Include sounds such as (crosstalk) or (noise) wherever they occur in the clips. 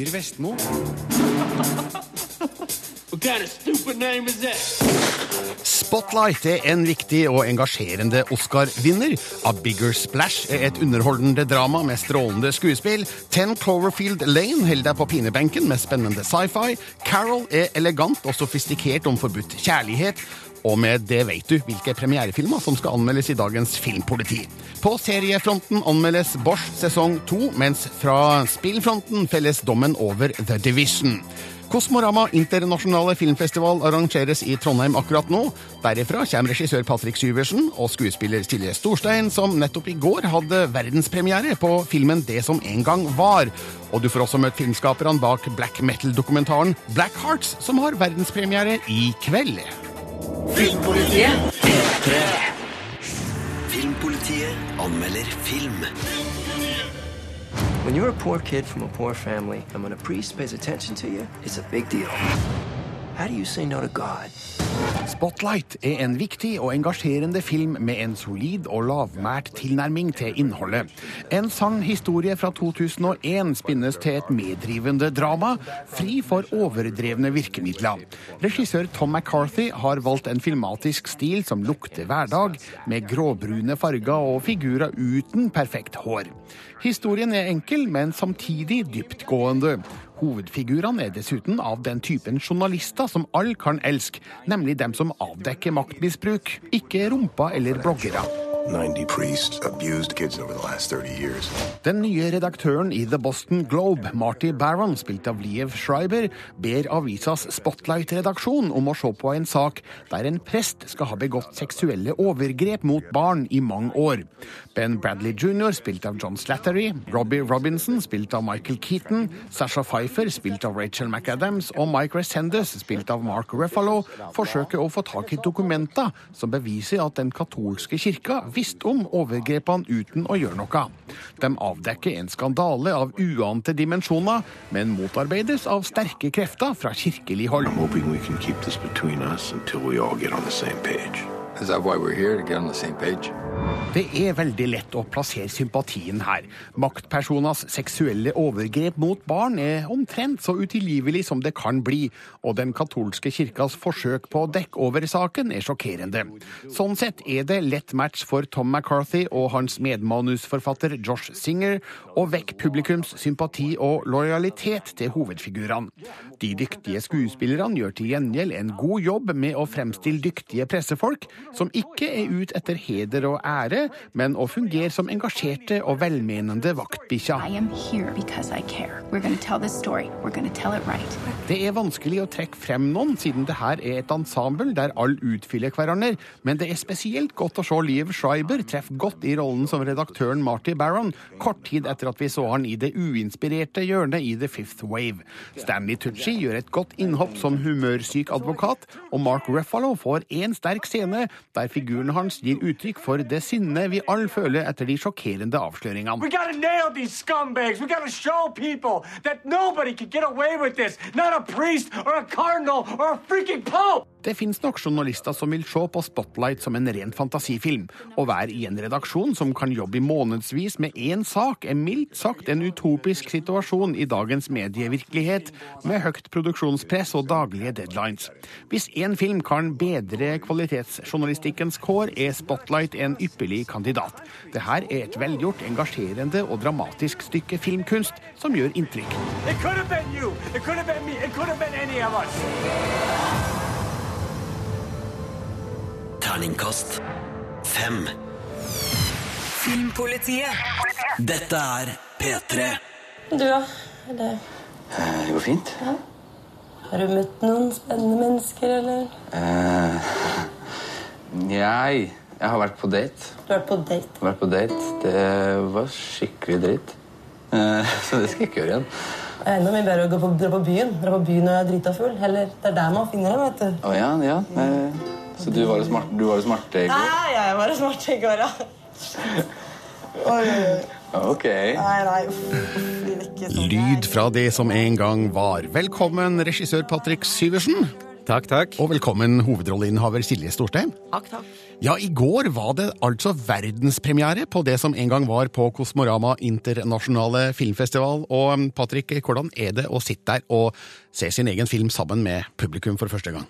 Birger Vestmo. (laughs) Spotlight er en viktig og engasjerende Oscar-vinner. A Bigger Splash er et underholdende drama med strålende skuespill. Ten Cloverfield Lane holder deg på pinebenken med spennende sci-fi. Carol er elegant og sofistikert om forbudt kjærlighet. Og med det vet du hvilke premierefilmer som skal anmeldes i dagens Filmpoliti. På seriefronten anmeldes Bosch sesong to, mens fra spillfronten felles dommen over The Division. Kosmorama internasjonale filmfestival arrangeres i Trondheim akkurat nå. Derifra kommer regissør Patrick Syversen og skuespiller Silje Storstein, som nettopp i går hadde verdenspremiere på filmen Det som en gang var. Og du får også møtt filmskaperne bak black metal-dokumentaren Black Hearts, som har verdenspremiere i kveld. Filmpolitiet P3 Filmpolitiet anmelder film When you're a poor kid from a poor family, and when a priest pays attention to you, it's a big deal. Spotlight er en viktig og engasjerende film med en solid og lavmælt tilnærming til innholdet. En sann historie fra 2001 spinnes til et meddrivende drama, fri for overdrevne virkemidler. Regissør Tom McCarthy har valgt en filmatisk stil som lukter hverdag, med gråbrune farger og figurer uten perfekt hår. Historien er enkel, men samtidig dyptgående. Hovedfigurene er dessuten av den typen journalister som alle kan elske, nemlig dem som avdekker maktmisbruk, ikke rumpa eller bloggere. 90 priests abused kids over the last 30 years. Den nye redaktøren i The Boston Globe, Marty Barron, spilt av Liev Schreiber, ber avisas Spotlight-redaksjon om å se på en sak der en prest skal ha begått seksuelle overgrep mot barn i mange år. Ben Bradley jr., spilt av John Slattery, Robbie Robinson, spilt av Michael Keaton, Sasha Pfeiffer, spilt av Rachel McAdams, og Mike Resendez, spilt av Mark Ruffalo, forsøker å få tak i dokumenter som beviser at den katolske kirka visste om overgrepene uten å gjøre noe. De avdekker en skandale av uante dimensjoner, men motarbeides av sterke krefter fra kirkelig hold. Det er veldig lett å plassere sympatien her. Maktpersoners seksuelle overgrep mot barn er omtrent så utilgivelig som det kan bli, og den katolske kirkas forsøk på å dekke over saken er sjokkerende. Sånn sett er det lett match for Tom McCarthy og hans medmanusforfatter Josh Singer å vekke publikums sympati og lojalitet til hovedfigurene. De dyktige skuespillerne gjør til gjengjeld en god jobb med å fremstille dyktige pressefolk som ikke er ute etter heder og ære, men å fungere som engasjerte og velmenende vaktbikkjer. Det er vanskelig å trekke frem noen, siden det her er et ensemble der alle utfyller hverandre, men det er spesielt godt å se Liv Schreiber treffe godt i rollen som redaktøren Marty Barron, kort tid etter at vi så han i det uinspirerte hjørnet i The Fifth Wave. Stanley Tucci gjør et godt innhopp som humørsyk advokat, og Mark Ruffalo får én sterk scene der figuren hans gir uttrykk for det sinnet vi alle føler etter de sjokkerende avsløringene. A priest or a cardinal or a freaking pope. Det finnes nok journalister som vil se på Spotlight som en ren fantasifilm. Å være i en redaksjon som kan jobbe i månedsvis med én sak, er mildt sagt en utopisk situasjon i dagens medievirkelighet, med høyt produksjonspress og daglige deadlines. Hvis én film kan bedre kvalitetsjournalistikkens kår, er Spotlight en ypperlig kandidat. Det her er et velgjort, engasjerende og dramatisk stykke filmkunst som gjør inntrykk. It could have been you. It could have been me. It could have been any of us. Terningkast 5 Filmpolitiet. Dette er P3 Du, da? Eller Eh, det går fint. har du møtt noen spennende mennesker, eller? Eh, (laughs) jeg, jeg har vært på date. Du har vært på date? Har Vært på date. Det var skikkelig dritt. Eh, (laughs) så det skal jeg ikke gjøre igjen. Det er enda mye bedre å gå på, dra på byen Dra på byen når jeg er drita full. Eller det er der man finner dem, vet du. Å ja, ja. Eh, så du var jo smart, du var jo smart i går? Nei, jeg var smart i går, ja. Oi, oi, oi. Ok. Nei, nei, uff. Lyd fra det som en gang var. Velkommen, regissør Patrick Syversen. Takk, takk. Og velkommen hovedrolleinnehaver Silje Storstein. Takk, takk. Ja, i går var det altså verdenspremiere på det som en gang var på Kosmorama internasjonale filmfestival. Og um, Patrick, hvordan er det å sitte der og se sin egen film sammen med publikum for første gang?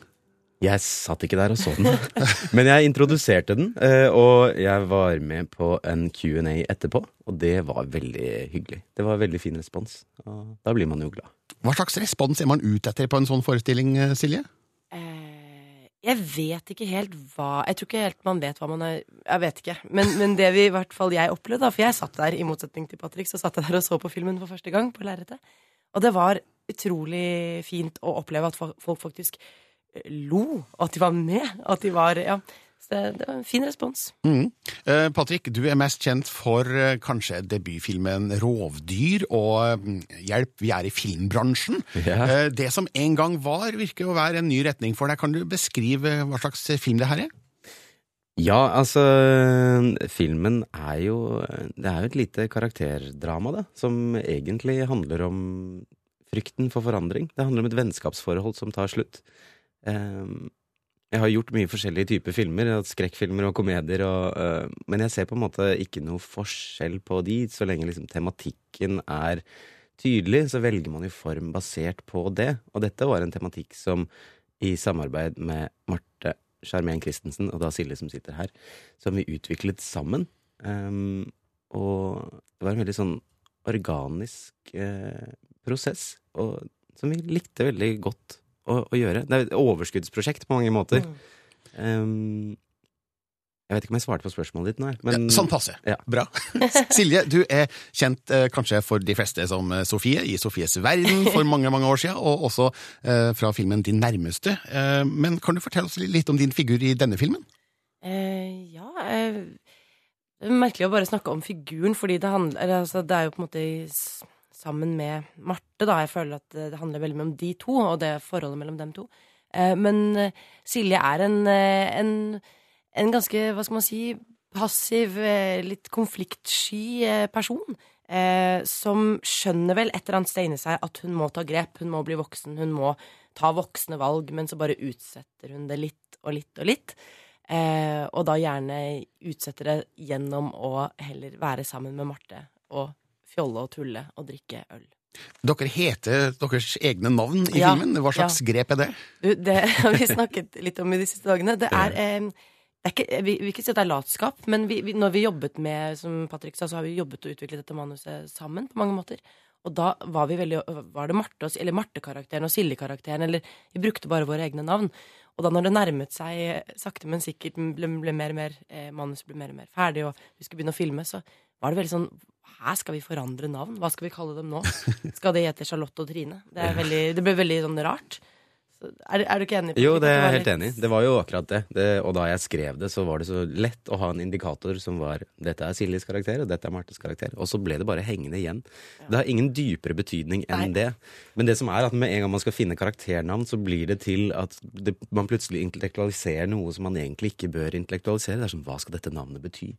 Jeg satt ikke der og så den, (laughs) men jeg introduserte den, eh, og jeg var med på en Q&A etterpå, og det var veldig hyggelig. Det var veldig fin respons, og da blir man jo glad. Hva slags respons er man ute etter på en sånn forestilling, eh, Silje? Eh, jeg vet ikke helt hva Jeg tror ikke helt man vet hva man er Jeg vet ikke. Men, men det vi i hvert fall jeg opplevde, da, for jeg satt der, i motsetning til Patrick, så satt jeg der og så på filmen for første gang på lerretet. Og det var utrolig fint å oppleve at folk faktisk lo, og at de var med. At de var Ja. Så det, det var en fin respons. Mm. Eh, Patrick, du er mest kjent for eh, kanskje debutfilmen 'Rovdyr' og mm, 'Hjelp, vi er i filmbransjen'. Yeah. Eh, det som en gang var, virker å være en ny retning for deg. Kan du beskrive hva slags film det her er? Ja, altså, filmen er jo Det er jo et lite karakterdrama, det, som egentlig handler om frykten for forandring. Det handler om et vennskapsforhold som tar slutt. Ehm, Jeg har gjort mye forskjellige typer filmer, skrekkfilmer og komedier, og, øh, men jeg ser på en måte ikke noe forskjell på de, så lenge liksom tematikken er tydelig, så velger man jo form basert på det. Og dette var en tematikk som i samarbeid med Marte Charmén Christensen, og da Silje som sitter her, som vi utviklet sammen. Ehm, og det var en veldig sånn organisk eh, prosess, og, som vi likte veldig godt å, å gjøre. Det er et overskuddsprosjekt på mange måter. Ehm, jeg vet ikke om jeg svarte på spørsmålet ditt nå, men ja, sånn passe. Ja. Bra. (laughs) Silje, du er kjent eh, kanskje for de fleste som eh, Sofie i Sofies verden for mange mange år siden, og også eh, fra filmen Din nærmeste. Eh, men kan du fortelle oss litt om din figur i denne filmen? Eh, ja eh, Det er merkelig å bare snakke om figuren, fordi det handler altså, Det er jo på en måte sammen med Marte, da. Jeg føler at det handler veldig mye om de to, og det forholdet mellom dem to. Eh, men eh, Silje er en, eh, en, en ganske, hva skal man si, passiv, eh, litt konfliktsky eh, person. Eh, som skjønner vel et eller annet sted inni seg at hun må ta grep, hun må bli voksen, hun må ta voksne valg, men så bare utsetter hun det litt og litt og litt. Eh, og da gjerne utsetter det gjennom å heller være sammen med Marte og fjolle og tulle og drikke øl. Dere heter deres egne navn i Ja, filmen. Hva slags ja. grep er det? Du, det har vi snakket litt om i de siste dagene. Det er, eh, det er ikke, Vi vil ikke si at det er latskap, men vi, vi, når vi jobbet med som Patrick sa, så har vi jobbet og utviklet dette manuset sammen på mange måter. Og da var vi veldig Var det Marte eller Marte-karakteren og Silje-karakteren, eller Vi brukte bare våre egne navn. Og da når det nærmet seg eh, sakte, men sikkert ble, ble mer og mer eh, manuset ble mer og mer ferdig, og vi skulle begynne å filme, så var det veldig sånn Her skal vi forandre navn? Hva skal vi kalle dem nå? Skal det hete Charlotte og Trine? Det, er (laughs) veldig, det ble veldig sånn rart. Er, er du ikke enig? Jo, det er jeg helt litt- enig i. Det var jo akkurat det. det. Og da jeg skrev det, så var det så lett å ha en indikator som var dette er Siljes karakter, og dette er Martes karakter. Og så ble det bare hengende igjen. Det har ingen dypere betydning enn Nei. det. Men det som er at med en gang man skal finne karakternavn, så blir det til at det, man plutselig intellektualiserer noe som man egentlig ikke bør intellektualisere. Det er sånn, hva skal dette navnet bety?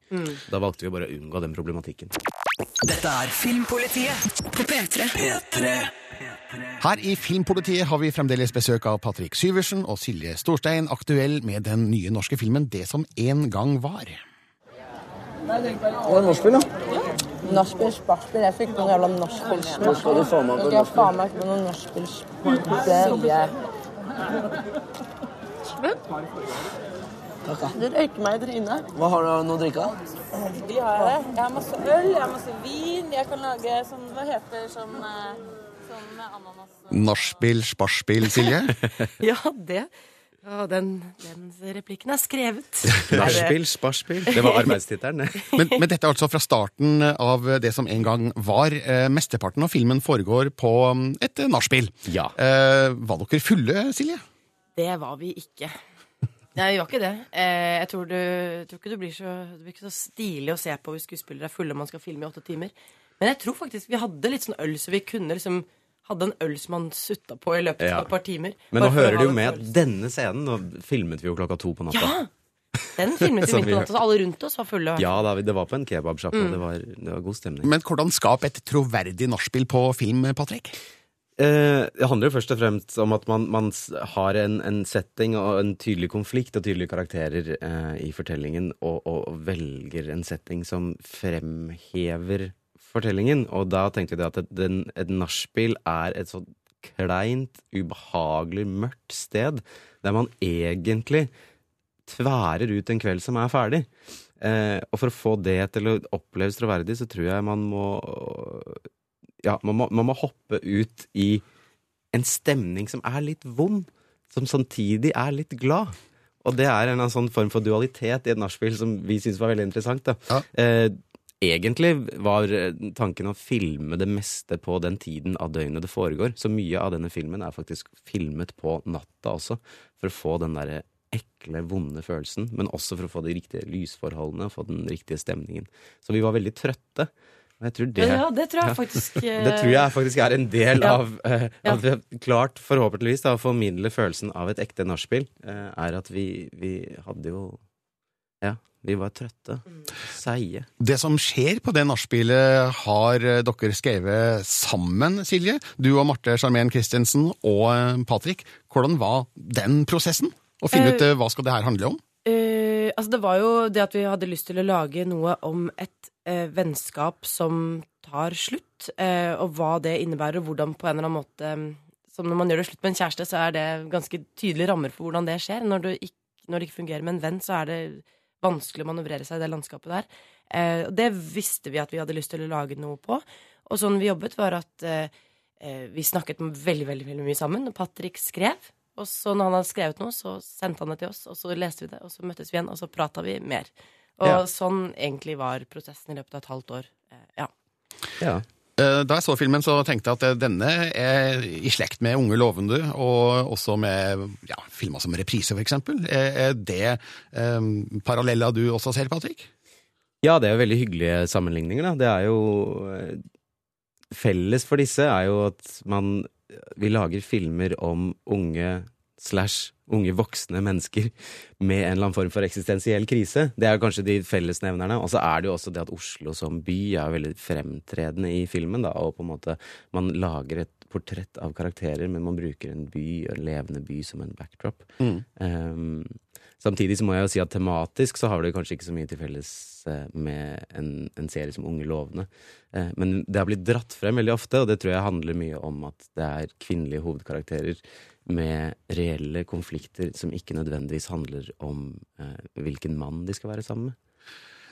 Da valgte vi bare å unngå den problematikken. Dette er Filmpolitiet på P3. P3. Her i Filmpolitiet har vi fremdeles besøk av Patrick Syversen og Silje Storstein, aktuell med den nye norske filmen Det som en gang var. Nachspiel, sparspill. Jeg fikk noen jævla nachspiel. Nå skal du faen meg på noen nachspiel. sparspill. Du røyker meg i trynet. Hva har du noe å drikke? De har jeg. Jeg har masse øl, jeg har masse vin. Jeg kan lage sånn Hva heter sånn eh, Sånn ananas Nachspiel, sparspill, Silje. (laughs) Ja, det. Ja, den, den replikken er skrevet. (laughs) Nachspiel, sparspill. Det var arbeidstittelen, det. (laughs) Men, men dette er altså fra starten av det som en gang var. Eh, mesteparten av filmen foregår på mm, et eh, nachspiel. Ja. Eh, var dere fulle, Silje? Det var vi ikke. Nei, vi var ikke det. Eh, jeg tror, du, tror ikke du blir så, det blir ikke så stilig å se på hvis skuespillere er fulle og man skal filme i åtte timer. Men jeg tror faktisk vi hadde litt sånn øl, så vi kunne liksom hadde en øl som han sutta på i løpet Ja. av et par timer. Men nå hører du jo med at denne scenen Nå filmet vi jo klokka to på natta. Ja! Den filmet vi (laughs) midt på natta, så alle rundt oss var fulle. Ja da, det var på en kebabsjappe, Mm. og det var, det var god stemning. Men hvordan skape et troverdig nachspiel på film, Patrick? Eh, det handler jo først og fremst om at man, man har en, en setting og en tydelig konflikt og tydelige karakterer eh, i fortellingen, og, og velger en setting som fremhever fortellingen. Og da tenkte vi at et, den, et nachspiel er et så kleint, ubehagelig, mørkt sted, der man egentlig tværer ut en kveld som er ferdig. Eh, og for å få det til å oppleves troverdig, så tror jeg man må Ja, man må, man må hoppe ut i en stemning som er litt vond, som samtidig er litt glad. Og det er en sånn form for dualitet i et nachspiel som vi syns var veldig interessant. da. Eh, egentlig var eh, tanken å filme det meste på den tiden av døgnet det foregår. Så mye av denne filmen er faktisk filmet på natta også, for å få den derre ekle, vonde følelsen, men også for å få de riktige lysforholdene og få den riktige stemningen. Så vi var veldig trøtte. Jeg tror det, Ja, det tror jeg faktisk, (laughs) eh, Det tror jeg faktisk er en del Ja. av Ja. At vi har klart, forhåpentligvis, da, å formidle følelsen av et ekte nachspiel, Uh, er at vi, vi hadde jo Ja, vi var trøtte. Seige. Det som skjer på det nachspielet, har eh, dere skrevet sammen, Silje. Du og Marte Charmén Christensen og eh, Patrick. Hvordan var den prosessen? Å finne ut eh, hva skal det her handle om? Uh, altså det var jo det at vi hadde lyst til å lage noe om et uh, vennskap som tar slutt, eh, og hva det innebærer, og hvordan på en eller annen måte eh, Som når man gjør det slutt med en kjæreste, så er det ganske tydelige rammer for hvordan det skjer. Når, du ikke, når det ikke fungerer med en venn, så er det vanskelig å manøvrere seg i det landskapet der. Eh, og det visste vi at vi hadde lyst til å lage noe på. Og sånn vi jobbet, var at eh, eh, vi snakket veldig, veldig, veldig mye sammen. Og Patrick skrev. Og så når han hadde skrevet noe, så sendte han det til oss, og så leste vi det, og så møttes vi igjen, og så prata vi mer. Og Ja. sånn egentlig var prosessen i løpet av et halvt år. Eh, ja. Eh, Da jeg så filmen, så tenkte jeg at eh, denne er i slekt med Unge lovende, og også med ja, filmer som Reprise, eksempel. Er det um, paralleller du også ser, Patrick? Ja, det er jo veldig hyggelige sammenligninger, da. Det er jo eh, Felles for disse er jo at man Vi lager filmer om unge slash unge voksne mennesker med en eller annen form for eksistensiell krise. Det er kanskje de fellesnevnerne. Og så er det jo også det at Oslo som by er veldig fremtredende i filmen, da, og på en måte man lager et portrett av karakterer, men man bruker en by, en levende by, som en backdrop. Mm. Um, samtidig så må jeg jo si at tematisk så har det kanskje ikke så mye til felles eh, med en, en serie som Unge lovende. Eh, men det har blitt dratt frem veldig ofte, og det tror jeg handler mye om at det er kvinnelige hovedkarakterer med reelle konflikter som ikke nødvendigvis handler om eh, hvilken mann de skal være sammen med.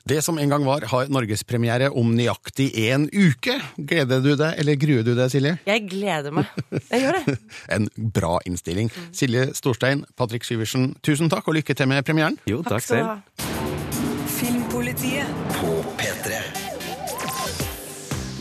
Det som en gang var, har norgespremiere om nøyaktig én uke. Gleder du deg, eller gruer du deg, Silje? Jeg gleder meg. Jeg gjør det. (laughs) En bra innstilling. Silje Storstein, Patrick Syversen, tusen takk, og lykke til med premieren. Jo, Takk du ha. Filmpolitiet På P3.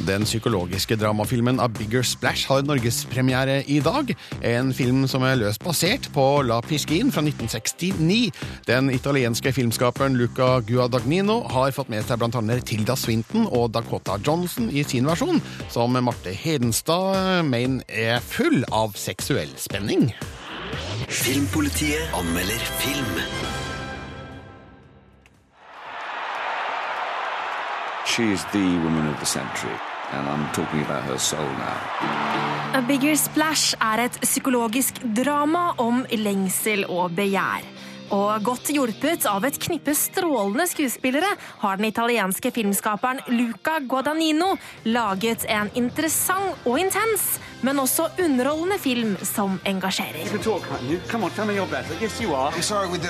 Den psykologiske dramafilmen A Bigger Splash har norgespremiere i dag. En film som er løst basert på La Piscine fra 1969. Den italienske filmskaperen Luca Guadagnino har fått med seg bl.a. Tilda Swinton og Dakota Johnson i sin versjon, som Marte Hedenstad mener er full av seksuell spenning. Filmpolitiet anmelder film. She is the woman of the century. A Bigger Splash er et psykologisk drama om lengsel og begjær. Og godt hjulpet av et knippe strålende skuespillere har den italienske filmskaperen Luca Guadagnino laget en interessant og intens, men også underholdende film som engasjerer.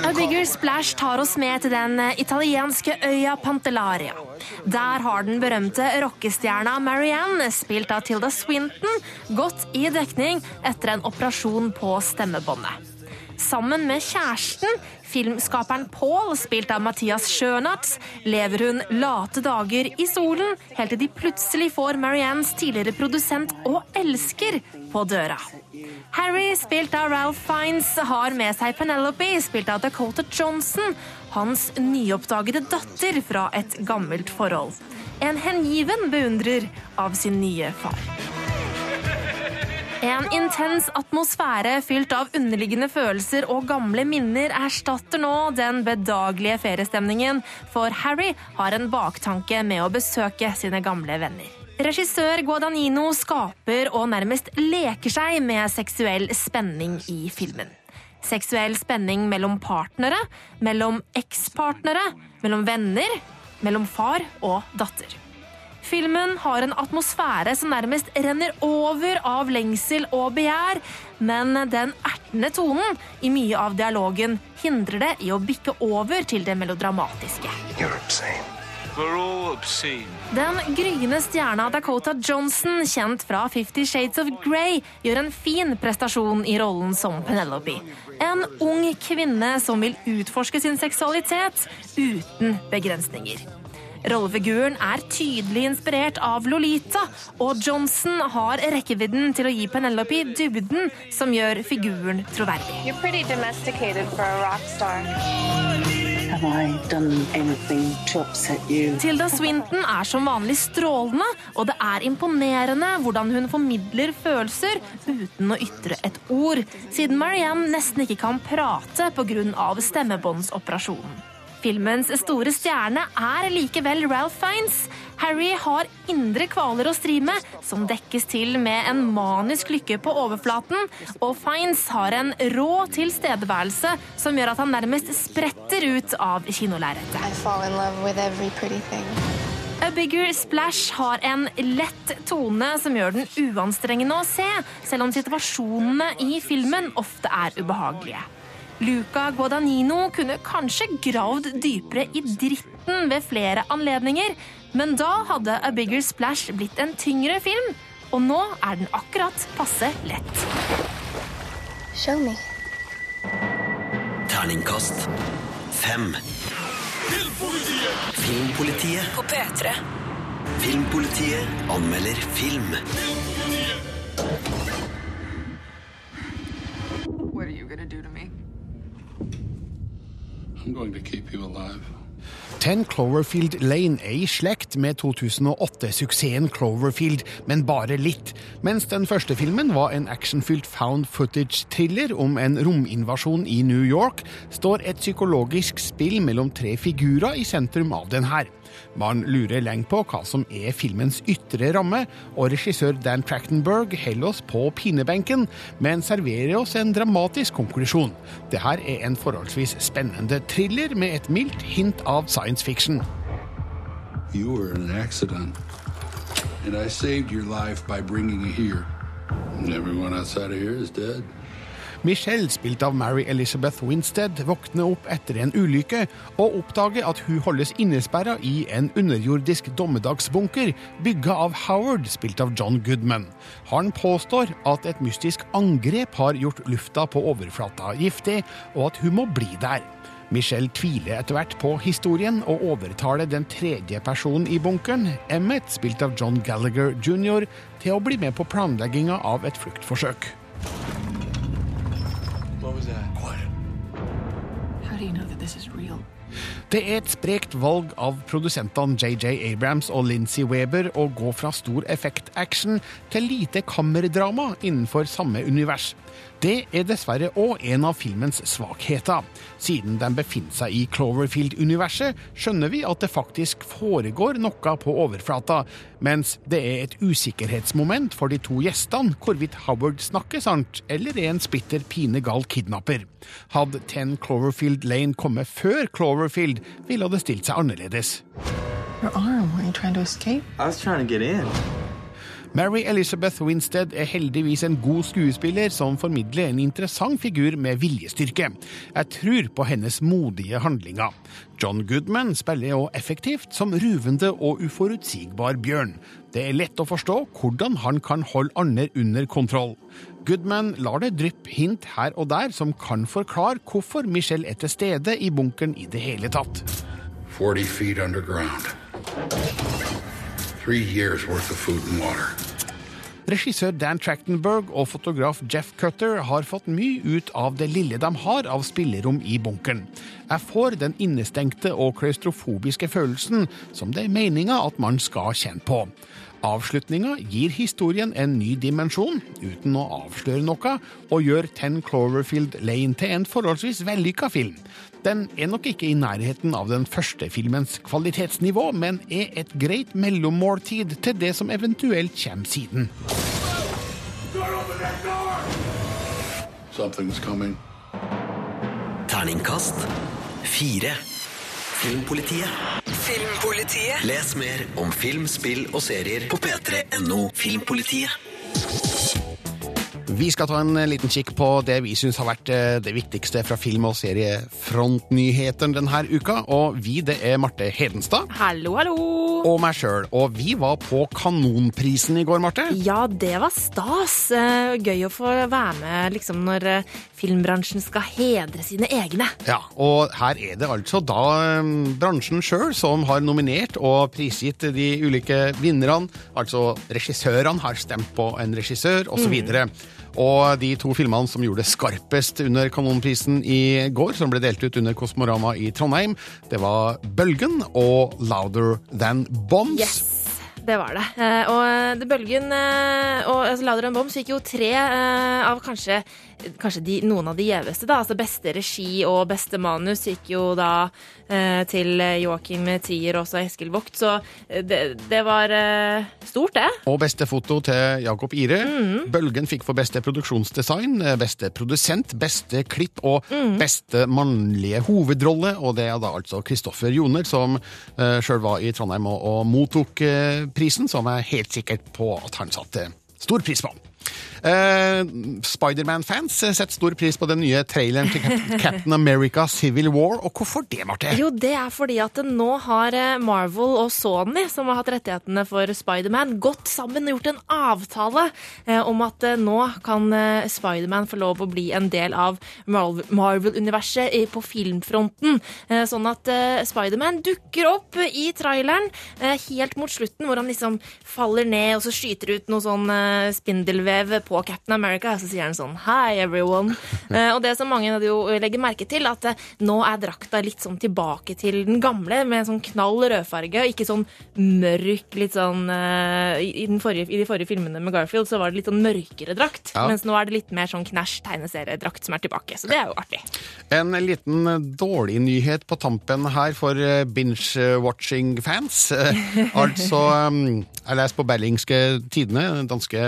A Bigger Splash tar oss med til den italienske øya Pantellaria. Der har den berømte rockestjerna Marianne, spilt av Tilda Swinton, gått i dekning etter en operasjon på stemmebåndet. Sammen med kjæresten, filmskaperen Paul, spilt av Mathias Schønatz, lever hun late dager i solen, helt til de plutselig får Mariannes tidligere produsent og elsker på døra. Harry, spilt av Ralph Fiennes, har med seg Penelope, spilt av Dakota Johnson, hans nyoppdagede datter fra et gammelt forhold. En hengiven beundrer av sin nye far. En intens atmosfære fylt av underliggende følelser og gamle minner erstatter nå den bedagelige feriestemningen, for Harry har en baktanke med å besøke sine gamle venner. Regissør Guadagnino skaper og nærmest leker seg med seksuell spenning i filmen. Seksuell spenning mellom partnere, mellom ekspartnere, mellom venner, mellom far og datter. Filmen har en atmosfære som nærmest renner over av lengsel og begjær, men den ertende tonen i mye av dialogen hindrer det i å bikke over til det melodramatiske. Den gryende stjerna Dakota Johnson, kjent fra Fifty Shades of Grey, gjør en fin prestasjon i rollen som Penelope. En ung kvinne som vil utforske sin seksualitet uten begrensninger. Rollefiguren er tydelig inspirert av Lolita, og Johnson har rekkevidden til å gi Penelope dybden som gjør figuren troverdig. You're pretty domesticated for a rock star. Tilda Swinton er som vanlig strålende, og det er imponerende hvordan hun formidler følelser uten å ytre et ord, siden Marianne nesten ikke kan prate pga. stemmebåndsoperasjonen. Filmens store stjerne er likevel Ralph Fiennes. Harry har indre kvaler å stri med, som dekkes til med en manisk lykke på overflaten, og Fiennes har en rå tilstedeværelse som gjør at han nærmest spretter ut av kinolerretet. A Bigger Splash har en lett tone som gjør den uanstrengende å se, selv om situasjonene i filmen ofte er ubehagelige. Luca Guadagnino kunne kanskje gravd dypere i dritten ved flere anledninger, men da hadde A Bigger Splash blitt en tyngre film, og nå er den akkurat passe lett. Show me. Terningkast fem. Filmpolitiet Filmpolitiet På P3. Filmpolitiet anmelder film. What are you gonna do to me? I'm going to keep you alive. Ten Cloverfield Lane er i slekt med 2008-suksessen Cloverfield, men bare litt. Mens den første filmen var en actionfylt found footage-thriller om en rominvasjon i New York, står et psykologisk spill mellom tre figurer i sentrum av den her. Man lurer lenge på hva som er filmens ytre ramme, og regissør Dan Trachtenberg holder oss på pinebenken, men serverer oss en dramatisk konklusjon. Det her er en forholdsvis spennende thriller med et mildt hint av science fiction. You were in an accident, and I saved your life by bringing you here. And everyone outside of here is dead. Michelle, spilt av Mary Elizabeth Winstead, våkner opp etter en ulykke og oppdager at hun holdes innesperra i en underjordisk dommedagsbunker bygga av Howard, spilt av John Goodman. Han påstår at et mystisk angrep har gjort lufta på overflata giftig, og at hun må bli der. Michelle tviler etter hvert på historien og overtaler den tredje personen i bunkeren, Emmet, spilt av John Gallagher jr., til å bli med på planlegginga av et fluktforsøk. What was that? Quiet. How do you know that this is real? Det er et sprekt valg av produsentene JJ Abrams og Lindsay Weber å gå fra stor effekt-action til lite kammerdrama innenfor samme univers. Det er dessverre òg en av filmens svakheter. Siden den befinner seg i Cloverfield-universet, skjønner vi at det faktisk foregår noe på overflata, mens det er et usikkerhetsmoment for de to gjestene hvorvidt Howard snakker sant, eller er en splitter pinegal kidnapper. Hadde Ten Cloverfield Lane kommet før Cloverfield, ville det stilt seg annerledes. Your arm. Were you trying to escape? I was trying to get in. Mary Elizabeth Winstead er heldigvis en god skuespiller som formidler en interessant figur med viljestyrke. Jeg tror på hennes modige handlinger. John Goodman spiller også effektivt som ruvende og uforutsigbar bjørn. Det er lett å forstå hvordan han kan holde andre under kontroll. Goodman lar det dryppe hint her og der som kan forklare hvorfor Michelle er til stede i bunkeren i det hele tatt. 40 feet underground. Three years worth of food and water. Regissør Dan Trachtenberg og fotograf Jeff Cutter har fått mye ut av det lille de har av spillerom i bunkeren. Jeg får den innestengte og klaustrofobiske følelsen som det er meninga at man skal kjenne på. Avslutninga gir historien en ny dimensjon, uten å avsløre noe, og gjør Ten Cloverfield Lane til en forholdsvis vellykka film. Den er nok ikke i nærheten av den første filmens kvalitetsnivå, men er et greit mellommåltid til det som eventuelt kommer siden. Something's coming. Terningkast fire. Filmpolitiet. Filmpolitiet. Les mer om film, spill og serier på p3.no Filmpolitiet. Vi skal ta en liten kikk på det vi syns har vært eh, det viktigste fra film- og seriefrontnyhetene denne uka. Og vi, det er Marte Hedenstad. Hallo, hallo. Og meg sjøl. Og vi var på Kanonprisen i går, Marte. Ja, det var stas. Eh, Gøy å få være med liksom, når eh, filmbransjen skal hedre sine egne. Ja, og her er det altså da eh, bransjen sjøl som har nominert og prisgitt de ulike vinnerne. Altså regissørene har stemt på en regissør, osv. Mm. Og de to filmene som gjorde det skarpest under Kanonprisen i går, som ble delt ut under Kosmorama i Trondheim, det var Bølgen og Louder Than Bombs. Yes. Det var det. Eh, og det Bølgen eh, og altså, Louder Than Bombs fikk jo tre eh, av kanskje, kanskje de, noen av de gjeveste. da, altså Beste regi og beste manus gikk jo da eh, til Joakim Trier og også Eskil Vogt, så eh, det, det var eh, stort, det. Og beste foto til Jakob Ire. Mhm. Bølgen fikk for beste produksjonsdesign, eh, beste produsent, beste klipp og Mhm. beste mannlige hovedrolle. Og det er da altså Kristoffer Joner, som sjøl var i Trondheim og, og mottok eh, prisen, som jeg helt sikkert på at han satte stor pris på. Eh, Spiderman-fans setter stor pris på den nye traileren til (laughs) Captain America Civil War. Og hvorfor det, Marte? Jo, det er fordi at nå har eh, Marvel og Sony, som har hatt rettighetene for Spiderman, gått sammen og gjort en avtale eh, om at eh, nå kan Spiderman få lov å bli en del av Marvel- Marvel-universet på filmfronten. Sånn at Spiderman dukker opp i traileren helt mot slutten, hvor han liksom faller ned og så skyter ut noe sånn eh, spindelvev på Captain America, så sier han sånn Hi, everyone. (laughs) Eh, og det som mange jo legger merke til, at eh, nå er drakta litt sånn tilbake til den gamle, med sånn knall rødfarge, og ikke sånn mørk, litt sånn eh, i, den forrige, I de forrige filmene med Garfield så var det litt sånn mørkere drakt, Ja. mens nå er det litt mer sånn knæsj tegneseriedrakt som er tilbake. Så det er jo artig. En liten dårlig nyhet på tampen her for binge-watching-fans. (laughs) Altså, um, jeg leser på Berlingske Tidene, den danske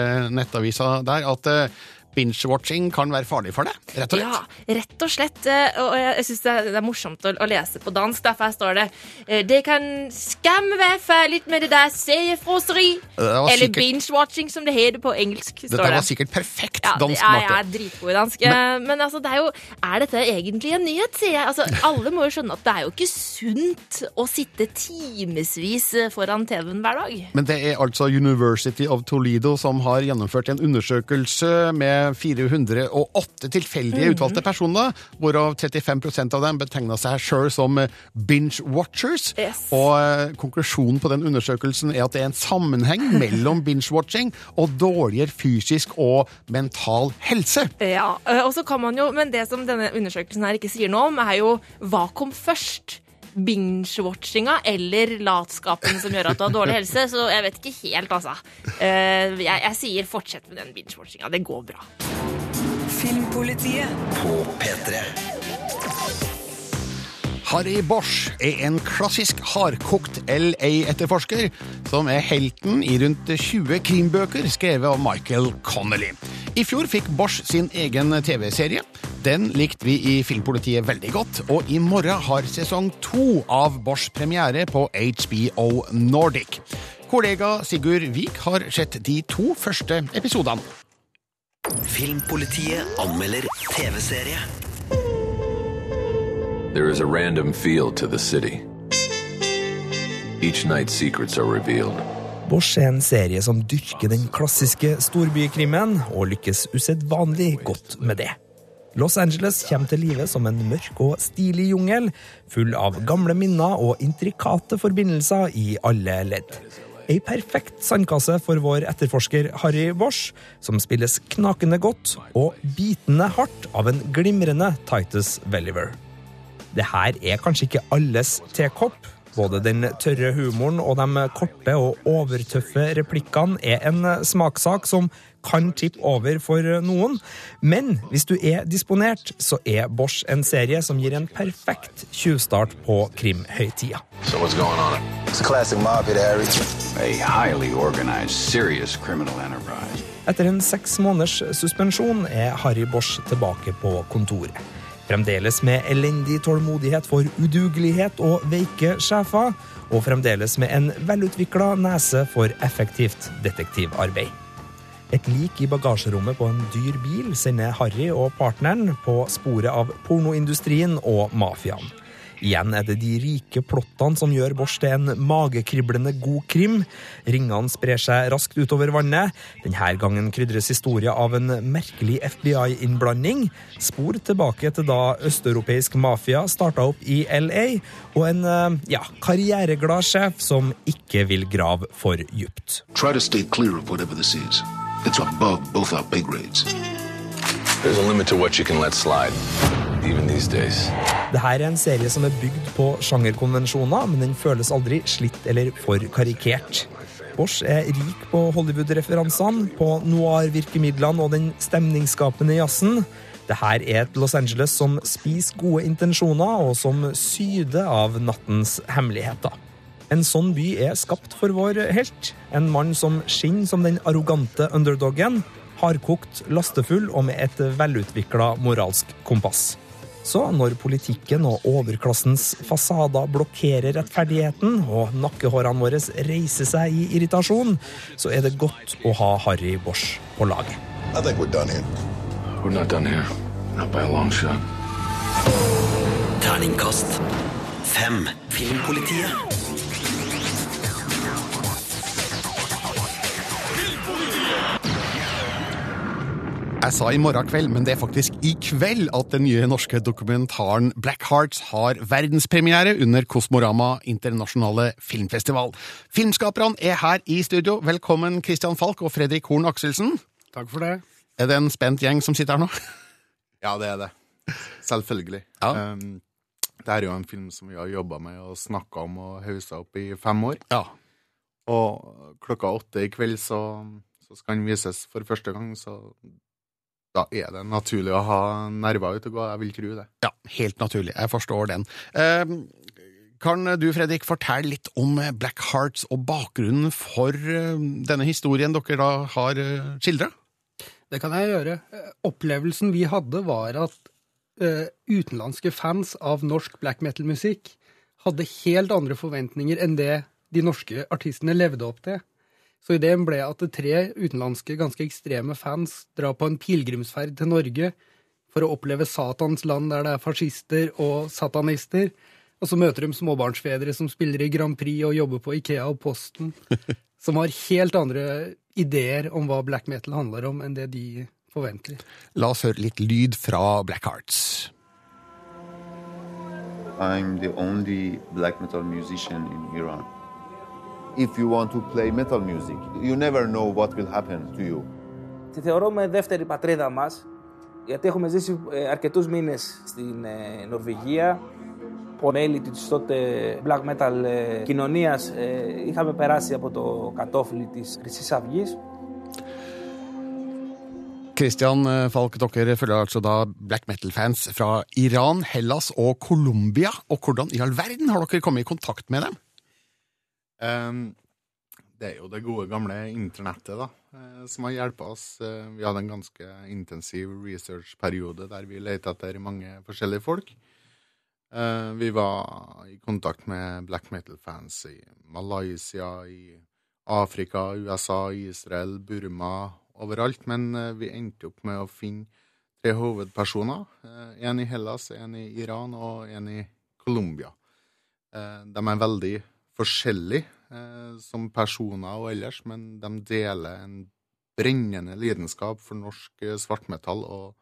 nettavisa der, at eh, binge-watching kan være farlig for deg, rett og slett. Ja, rett og slett. eh, Og jeg syns det, er- morsomt å, lese på dansk. Derfor her står det eh, Det kan skamme være ferdig med det der seriefroseri. Eller binge-watching, som det heter på engelsk. Dette står det. var sikkert perfekt Ja, dansk, måte. Ja, jeg er dritgod i dansk. Men, men altså, det er jo Er dette egentlig en nyhet, sier jeg? Altså, alle må jo skjønne at det er jo ikke sunt å sitte timevis foran TV-en hver dag. Men det er altså University of Toledo som har gjennomført en undersøkelse med 408 tilfeldige Mhm. utvalgte personer, hvorav 35% av dem betegna seg sjøl som eh, binge-watchers. Yes. Og eh, konklusjonen på den undersøkelsen er at det er en sammenheng (laughs) mellom binge-watching og dårligere fysisk og mental helse. Ja, øh, og så kan man jo, Men det som denne undersøkelsen her ikke sier noe om, er jo hva kom først? Binge-watchinga eller latskapen som gjør at du har dårlig helse. Så jeg vet ikke helt, altså. Eh, Jeg, jeg sier fortsett med den binge-watchinga. Det går bra. Filmpolitiet. På P3. Harry Bosch er en klassisk hardkokt LA-etterforsker som er helten i rundt 20 krimbøker skrevet av Michael Connolly. I fjor fikk Bosch sin egen TV-serie. Den likte vi i Filmpolitiet veldig godt, og i morgen har sesong to av Bosch premiere på HBO Nordic. Kollega Sigurd Vik har sett de to første episodene. Filmpolitiet anmelder TV-serie. There is a random feel to the city. Each night secrets are revealed. Bosch er en serie som dyrker den klassiske storbykrimmen, og lykkes usedvanlig godt med det. Los Angeles kommer til live som en mørk og stilig jungel, full av gamle minner og intrikate forbindelser i alle ledd. Ei perfekt sandkasse for vår etterforsker Harry Bosch, som spilles knakende godt og bitende hardt av en glimrende Titus Welliver. Det her er kanskje ikke alles tekopp, Både den tørre humoren og de korte og overtøffe replikkene er en smakssak som kan tippe over for noen. Men hvis du er disponert, så er Bosch en serie som gir en perfekt tjuvstart på krimhøytida. So what's going on? It's a classic mob hit, Harry. A highly organized, serious criminal enterprise. Etter en seks måneders suspensjon er Harry Bosch tilbake på kontoret. Fremdeles med elendig tålmodighet for udugelighet og veike sjefer, og fremdeles med en velutvikla nese for effektivt detektivarbeid. Et lik i bagasjerommet på en dyr bil sender Harry og partneren på sporet av pornoindustrien og mafiaen. Igjen er det de rike plottene som gjør Bosch til en magekriblende god krim. Ringene sprer seg raskt utover vannet. Denne gangen krydres historien av en merkelig FBI-innblanding. Spor tilbake til da østeuropeisk mafia starta opp i LA, og en eh, ja, karriereglad sjef som ikke vil grave for djupt. Try to stay clear of whatever this is. It's above both our pay grades. There's a limit to what you can let slide, even her. Er en serie som er bygd på sjangerkonvensjoner, men den føles aldri slitt eller for karikert. Bosch er rik på Hollywood-referansene, på noir-virkemidlene og den stemningsskapende jazzen. Dette er et Los Angeles som spiser gode intensjoner, og som syder av nattens hemmeligheter. En sånn by er skapt for vår helt. En mann som skinner som den arrogante underdogen, hardkokt, lastefull og med et velutvikla moralsk kompass. Så når politikken og overklassens fasader blokkerer rettferdigheten, og nakkehårene våre reiser seg i irritasjon, så er det godt å ha Harry Bosch på laget. Terningkast fem. we're Jeg sa i morgen kveld, men det er faktisk i kveld at den nye norske dokumentaren Black Hearts har verdenspremiere under Kosmorama internasjonale filmfestival. Filmskaperne er her i studio. Velkommen Christian Falk og Fredrik Horn Akselsen. Takk for det. Er det en spent gjeng som sitter her nå? (laughs) Ja, det er det. Selvfølgelig. Ja. Um, det er jo en film som vi har jobba med og snakka om og haussa opp i fem år. Ja. Og klokka åtte i kveld så, så skal den vises for første gang, så da er det naturlig å ha nerver ute og gå. Jeg vil tro det. Ja, helt naturlig. Jeg forstår den. Eh, kan du, Fredrik, fortelle litt om Black Hearts og bakgrunnen for eh, denne historien dere da har eh, skildra? Det kan jeg gjøre. Opplevelsen vi hadde, var at uh, utenlandske fans av norsk black metal-musikk hadde helt andre forventninger enn det de norske artistene levde opp til. Så ideen ble at tre utenlandske, ganske ekstreme fans drar på en pilegrimsferd til Norge for å oppleve Satans land der det er fascister og satanister. Og så møter de småbarnsfedre som spiller i Grand Prix og jobber på Ikea og Posten. (laughs) Som har helt andre ideer om hva black metal handler om, enn det de forventer. La oss høre litt lyd fra Black Hearts. I'm the only black metal musician in Iran. If you want to play metal music, you never know what will happen to you. Τη θεωρούμε δεύτερη πατρίδα μας, γιατί έχουμε ζήσει ε, αρκετούς μήνες στην ε, Νορβηγία. Από μέλη της τότε black metal ε, κοινωνίας ε, είχαμε περάσει από το κατόφλι της Χρυσής Αυγής. Christian eh, Falk, dere følger altså da black metal-fans fra Iran, Hellas og Colombia. Og hvordan i all verden har dere kommet i kontakt med dem? Det er jo det gode, gamle internettet da, eh, som har hjulpet oss. Eh, Vi hadde en ganske intensiv researchperiode der vi lette etter mange forskjellige folk. Eh, Vi var i kontakt med black metal-fans i Malaysia, i Afrika, USA, Israel, Burma, overalt. Men vi endte opp med å finne tre hovedpersoner. En i Hellas, en i Iran og en i Colombia. De er veldig forskjellige eh, som personer og ellers, men de deler en brennende lidenskap for norsk eh, svartmetall og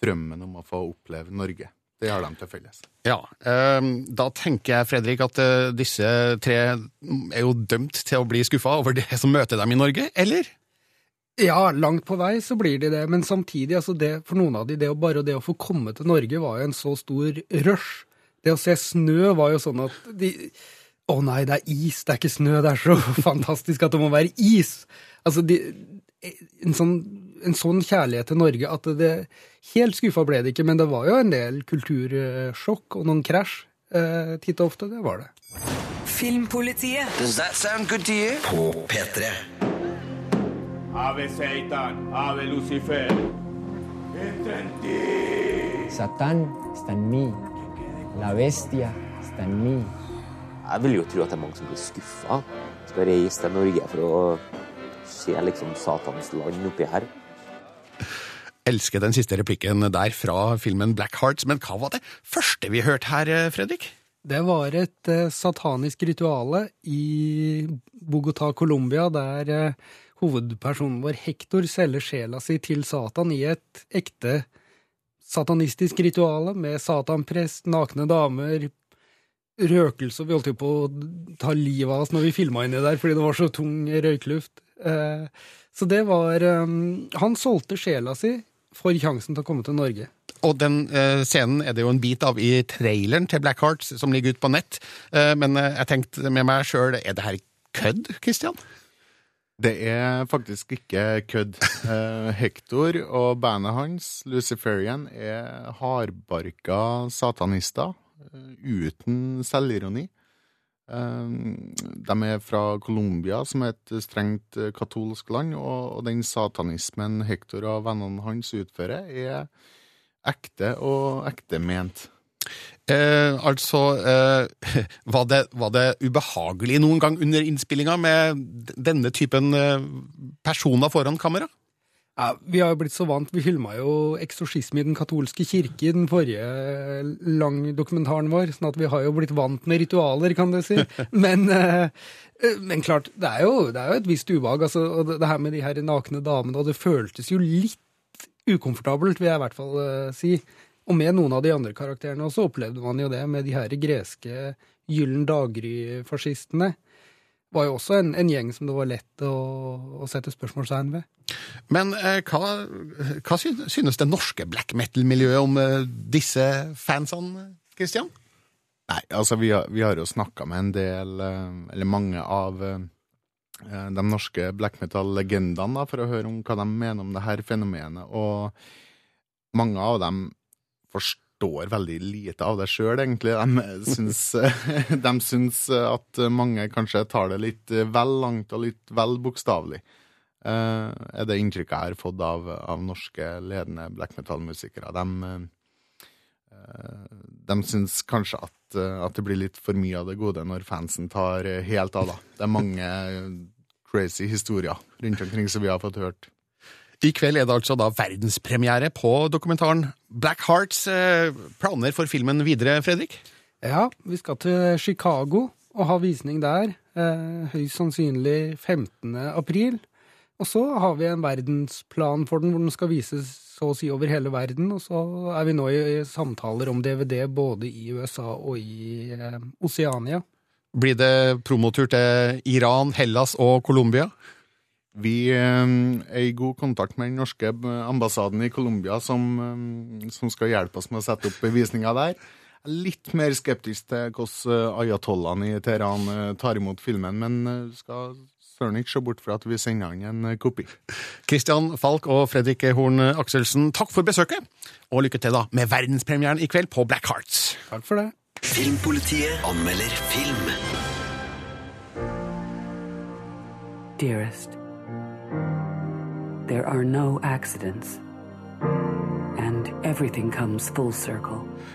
drømmen om å få oppleve Norge. Det har de til felles. Ja, eh, Da tenker jeg, Fredrik, at eh, disse tre er jo dømt til å bli skuffa over det som møter dem i Norge, eller? Ja, langt på vei så blir de det, men samtidig, altså det, for noen av de, det å bare det å få komme til Norge var jo en så stor rush. Det å se snø var jo sånn at de Å nei, det er is, det er ikke snø. Det er så (laughs) fantastisk at det må være is. Altså, de, en, sånn, en sånn kjærlighet til Norge at det Helt skuffa ble det ikke, men det var jo en del kultursjokk og noen krasj eh, titt og ofte. Det var det. Filmpolitiet. Does that sound good to you? På P3. Ave Satan, ave Lucifer. Satán está en mí. La bestia está en mí. Jeg vil jo tro at det er mange som blir skuffa. Skal reise til Norge for å se liksom Satans land oppi her. Elsker den siste replikken der fra filmen Black Hearts, men hva var det første vi hørte her, Fredrik? Det var et eh, satanisk rituale i Bogotá, Colombia, der eh, hovedpersonen vår Hector selger sjela si til Satan i et ekte satanistisk rituale med satanprest, nakne damer, røkelse, vi holdt jo på å ta livet av oss når vi filma inni der fordi det var så tung røykluft. Eh, så det var eh, Han solgte sjela si for sjansen til å komme til Norge. Og den eh, scenen er det jo en bit av i traileren til Black Hearts, som ligger ute på nett. Eh, men jeg tenkte med meg sjøl, er det her kødd, Christian? Det er faktisk ikke kødd. Eh, Hector og bandet hans, Luciferian, er hardbarka satanister uten selvironi. Eh, de er fra Colombia, som er et strengt eh, katolsk land, og, den satanismen Hector og vennene hans utfører, er ekte og ektement. Eh, altså, eh, (laughs) var, det, var det ubehagelig noen gang under innspillinga med denne typen eh, personer foran kamera? Ja, Vi har jo blitt så vant. Vi filma jo 'Eksorsisme i den katolske kirke' i den forrige langdokumentaren vår, sånn at vi har jo blitt vant med ritualer, kan du si. (laughs) Men, eh, eh, men klart, det er, jo, det er jo et visst ubehag. Altså, og det, her med de her nakne damene, og det føltes jo litt ukomfortabelt, vil jeg i hvert fall eh, si. Og med noen av de andre karakterene også opplevde man jo det med de her greske Gyllen daggry-fascistene. Var jo også en, en gjeng som det var lett å, å sette spørsmålstegn ved. Men eh, hva, hva synes det norske black metal-miljøet om eh, disse fansene, Christian? Nei, altså vi har, vi har jo snakka med en del, eh, eller mange av eh, de norske black metal-legendene for å høre om hva de mener om det her fenomenet, og mange av dem forstår veldig lite av det sjøl, egentlig. De syns, (laughs) de syns at mange kanskje tar det litt vel langt og litt vel bokstavelig. Eh, er det inntrykket jeg har fått av, av norske ledende black metal-musikere. De, eh, de syns kanskje at, at det blir litt for mye av det gode når fansen tar helt av, da. Det er mange crazy historier rundt omkring som vi har fått hørt. I kveld er det altså da verdenspremiere på dokumentaren Black Hearts. Eh, Planer for filmen videre, Fredrik? Ja, vi skal til Chicago og ha visning der. Eh, høyst sannsynlig 15. april. Og så har vi en verdensplan for den, hvor den skal vises så å si over hele verden. Og så er vi nå i, samtaler om DVD både i USA og i eh, Oseania. Blir det promotur til Iran, Hellas og Colombia? Vi eh, er i god kontakt med den norske ambassaden i Colombia, som, eh, som skal hjelpe oss med å sette opp bevisninger der. Jeg er litt mer skeptisk til hvordan ayatollahen i Teheran eh, tar imot filmen, men eh, skal søren ikke se bort fra at vi sender han en eh, kopi. Kristian Falk og Fredrik Horn Akselsen, takk for besøket. Og lykke til da med verdenspremieren i kveld på Black Hearts. Takk for det. Filmpolitiet anmelder film. Dearest, there are no accidents.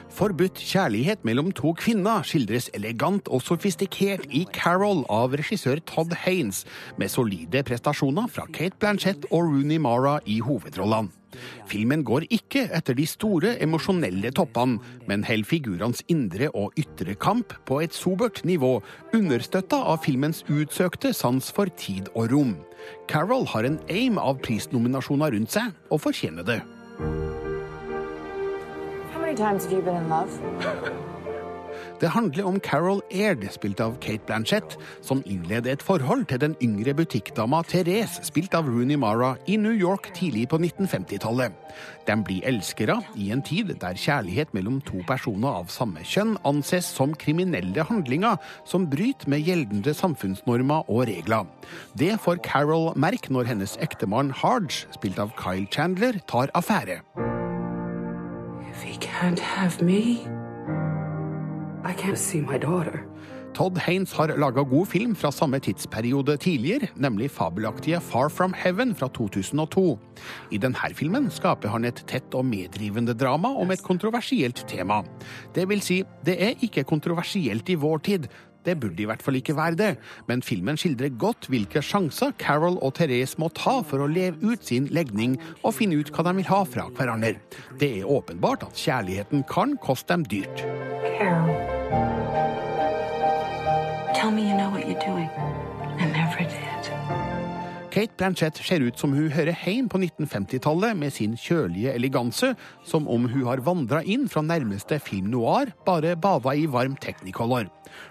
Forbudt kjærlighet mellom to kvinner skildres elegant og sofistikert i Carol av regissør Todd Haynes, med solide prestasjoner fra Kate Blanchett og Rooney Mara i hovedrollene. Filmen går ikke etter de store emosjonelle toppene, men holder figurenes indre og ytre kamp på et sobert nivå, understøtta av filmens utsøkte sans for tid og rom. Carol har en aim av prisnominasjoner rundt seg, og fortjener det. How many times have you been in love? (laughs) Det handler om Carol Aird, spilt av Kate Blanchett, som innleder et forhold til den yngre butikkdama Therese, spilt av Rooney Mara, i New York tidlig på 1950-tallet. De blir elskere i en tid der kjærlighet mellom to personer av samme kjønn anses som kriminelle handlinger som bryter med gjeldende samfunnsnormer og regler. Det får Carol merke når hennes ektemann Harge, spilt av Kyle Chandler, tar affære. He can't have me, I can't see my daughter. Todd Haynes har laga god film fra samme tidsperiode tidligere, nemlig fabelaktige Far From Heaven fra 2002. I denne filmen skaper han et tett og medrivende drama om et kontroversielt tema. Det vil si, det er ikke kontroversielt i vår tid. Det burde i hvert fall ikke være det, men filmen skildrer godt hvilke sjanser Carol og Therese må ta for å leve ut sin legning og finne ut hva de vil ha fra hverandre. Det er åpenbart at kjærligheten kan koste dem dyrt. Carol. Tell me you know what you're doing. Kate Blanchett ser ut som hun hører heim på 1950-tallet med sin kjølige eleganse, som om hun har vandra inn fra nærmeste film noir, bare bada i varm technicolor.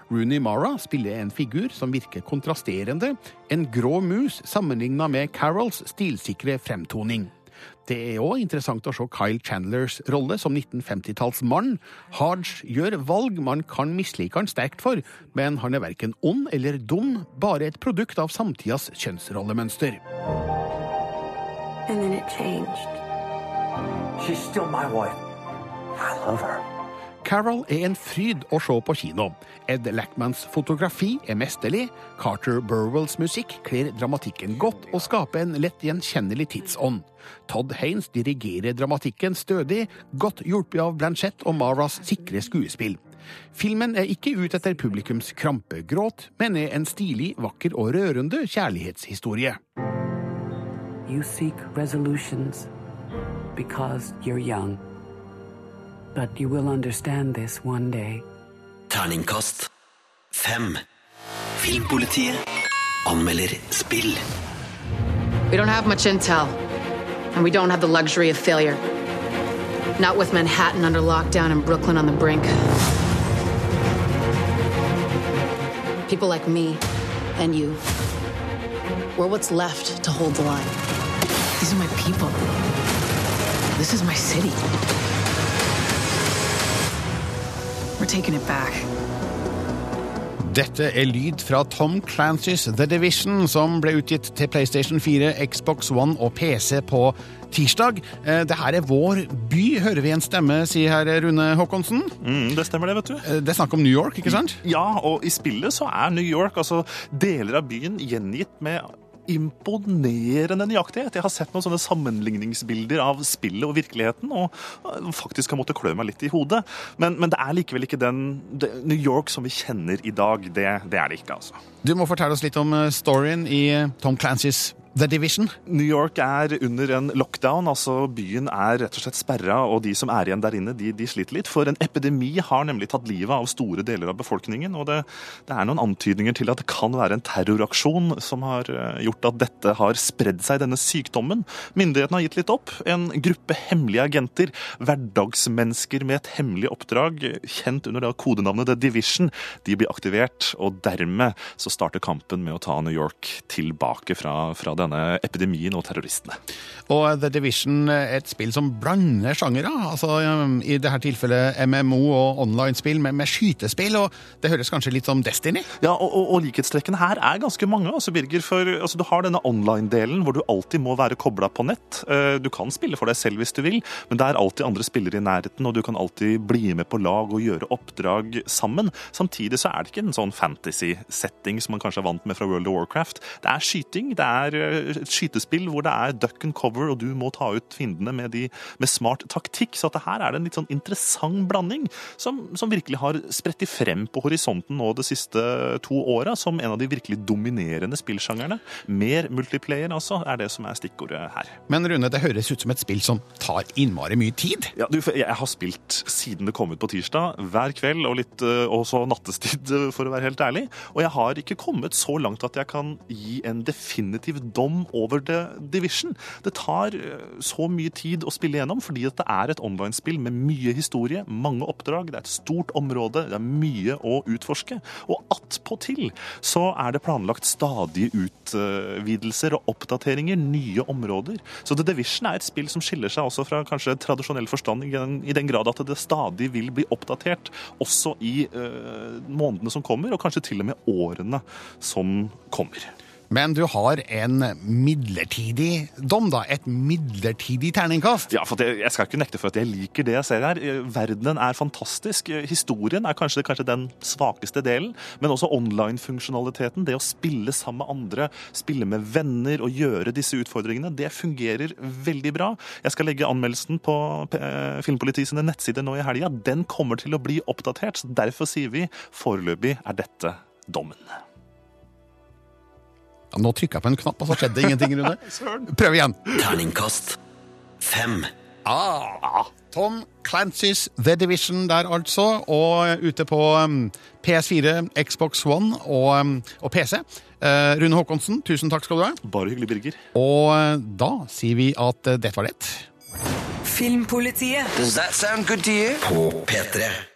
Rooney Mara spiller en figur som virker kontrasterende, en grå mus sammenligna med Carols stilsikre fremtoning. Det er òg interessant å se Kyle Chandlers rolle som 1950-tallsmann. Harge gjør valg man kan mislike han sterkt for, men han er verken ond eller dum, bare et produkt av samtidas kjønnsrollemønster. And then it changed. She's still my wife. I love her. Carol er en fryd å se på kino. Ed Lackmans fotografi er mesterlig, Carter Burwells musikk kler dramatikken godt og skaper en lett gjenkjennelig tidsånd. Todd Haynes dirigerer dramatikken stødig, godt hjulpet av Blanchett og Maras sikre skuespill. Filmen er ikke ute etter publikums krampegråt, men er en stilig, vakker og rørende kjærlighetshistorie. You seek resolutions because you're young. But you will understand this one day. Terningkast fem. Filmpolitiet anmelder spill. We don't have much intel, and we don't have the luxury of failure. Not with Manhattan under lockdown and Brooklyn on the brink. People like me and you. We're what's left to hold the line. These are my people. This is my city. We're taking it back. Dette er lyd fra Tom Clancys The Division, som ble utgitt til PlayStation 4, Xbox One og PC på tirsdag. Eh, Det her er vår by, hører vi en stemme si her, Rune Håkonsen. Mm, det stemmer det, vet du. Eh, Det er snakk om New York, ikke sant? Ja, og i spillet så er New York, altså deler av byen, gjengitt med imponerende nøyaktighet. Jeg har sett noen sånne sammenligningsbilder av spillet og virkeligheten, og faktisk har måttet klø meg litt i hodet. Men, men det er likevel ikke den det, New York som vi kjenner i dag. Det, det er det ikke, altså. Du må fortelle oss litt om eh, storyen i eh, Tom Clancys The Division. New York er under en lockdown, altså byen er rett og slett sperra, og de som er igjen der inne, de, de sliter litt. For en epidemi har nemlig tatt livet av store deler av befolkningen, og det, det er noen antydninger til at det kan være en terroraksjon som har eh, gjort at dette har spredd seg, denne sykdommen. Myndighetene har gitt litt opp. En gruppe hemmelige agenter, hverdagsmennesker med et hemmelig oppdrag, kjent under det kodenavnet The Division, de blir aktivert, og dermed så starter kampen med å ta New York tilbake fra, fra denne epidemien og terroristene. Og The Division er et spill som blander sjangere. Altså, um, I dette tilfellet MMO og online-spill med, med skytespill. og Det høres kanskje litt som Destiny? Ja, og, og, og likhetstrekkene her er ganske mange. altså Birger, for altså, Du har denne online-delen hvor du alltid må være kobla på nett. Eh, Du kan spille for deg selv hvis du vil, men det er alltid andre spillere i nærheten, og du kan alltid bli med på lag og gjøre oppdrag sammen. Samtidig så er det ikke en sånn fantasy-setting som man kanskje er vant med fra World of Warcraft. Det er skyting, det er eh, et skytespill hvor det er duck and cover, og du må ta ut fiendene med, de, med smart taktikk. Så at det her er det en litt sånn interessant blanding som, som virkelig har spredt frem på horisonten nå de siste to åra som en av de virkelig dominerende spillsjangerne. Mer multiplayer, altså, er det som er stikkordet her. Men Rune, det høres ut som et spill som tar innmari mye tid? Ja, du, jeg har spilt siden det kom ut på tirsdag, hver kveld og litt øh, også nattestid, (laughs) for å være helt ærlig. Og jeg har ikke kommet så langt at jeg kan gi en definitiv dom dom over The Division. Det tar eh, så mye tid å spille gjennom fordi det er et online-spill med mye historie, mange oppdrag, det er et stort område, det er mye å utforske. Og attpåtil så er det planlagt stadige utvidelser og oppdateringer, nye områder. Så The Division er et spill som skiller seg også fra kanskje tradisjonell forstand i den, grad at det stadig vil bli oppdatert også i eh, månedene som kommer, og kanskje til og med årene som kommer. Men du har en midlertidig dom, da. Et midlertidig terningkast. Ja, for Jeg skal ikke nekte for at jeg liker det jeg ser her. Eh, Verdenen er fantastisk. Eh, Historien er kanskje, kanskje den svakeste delen. Men også online-funksjonaliteten, det å spille sammen med andre, spille med venner og gjøre disse utfordringene, det fungerer veldig bra. Jeg skal legge anmeldelsen på eh, Filmpolitiet sine nettsider nå i helga. Den kommer til å bli oppdatert. så Derfor sier vi foreløpig er dette dommen. Ja, nå trykka jeg på en knapp, og så skjedde ingenting, Rune. (laughs) Prøv igjen. Terningkast fem. Ah, Tom Clancy's The Division der, altså. Og ute på um, PS4, Xbox One og, um, og PC. Eh, Rune Håkonsen, tusen takk skal du ha. Bare hyggelig, Birger. Og eh, da sier vi at det dette var det. Filmpolitiet. Does that sound good to you? På P3.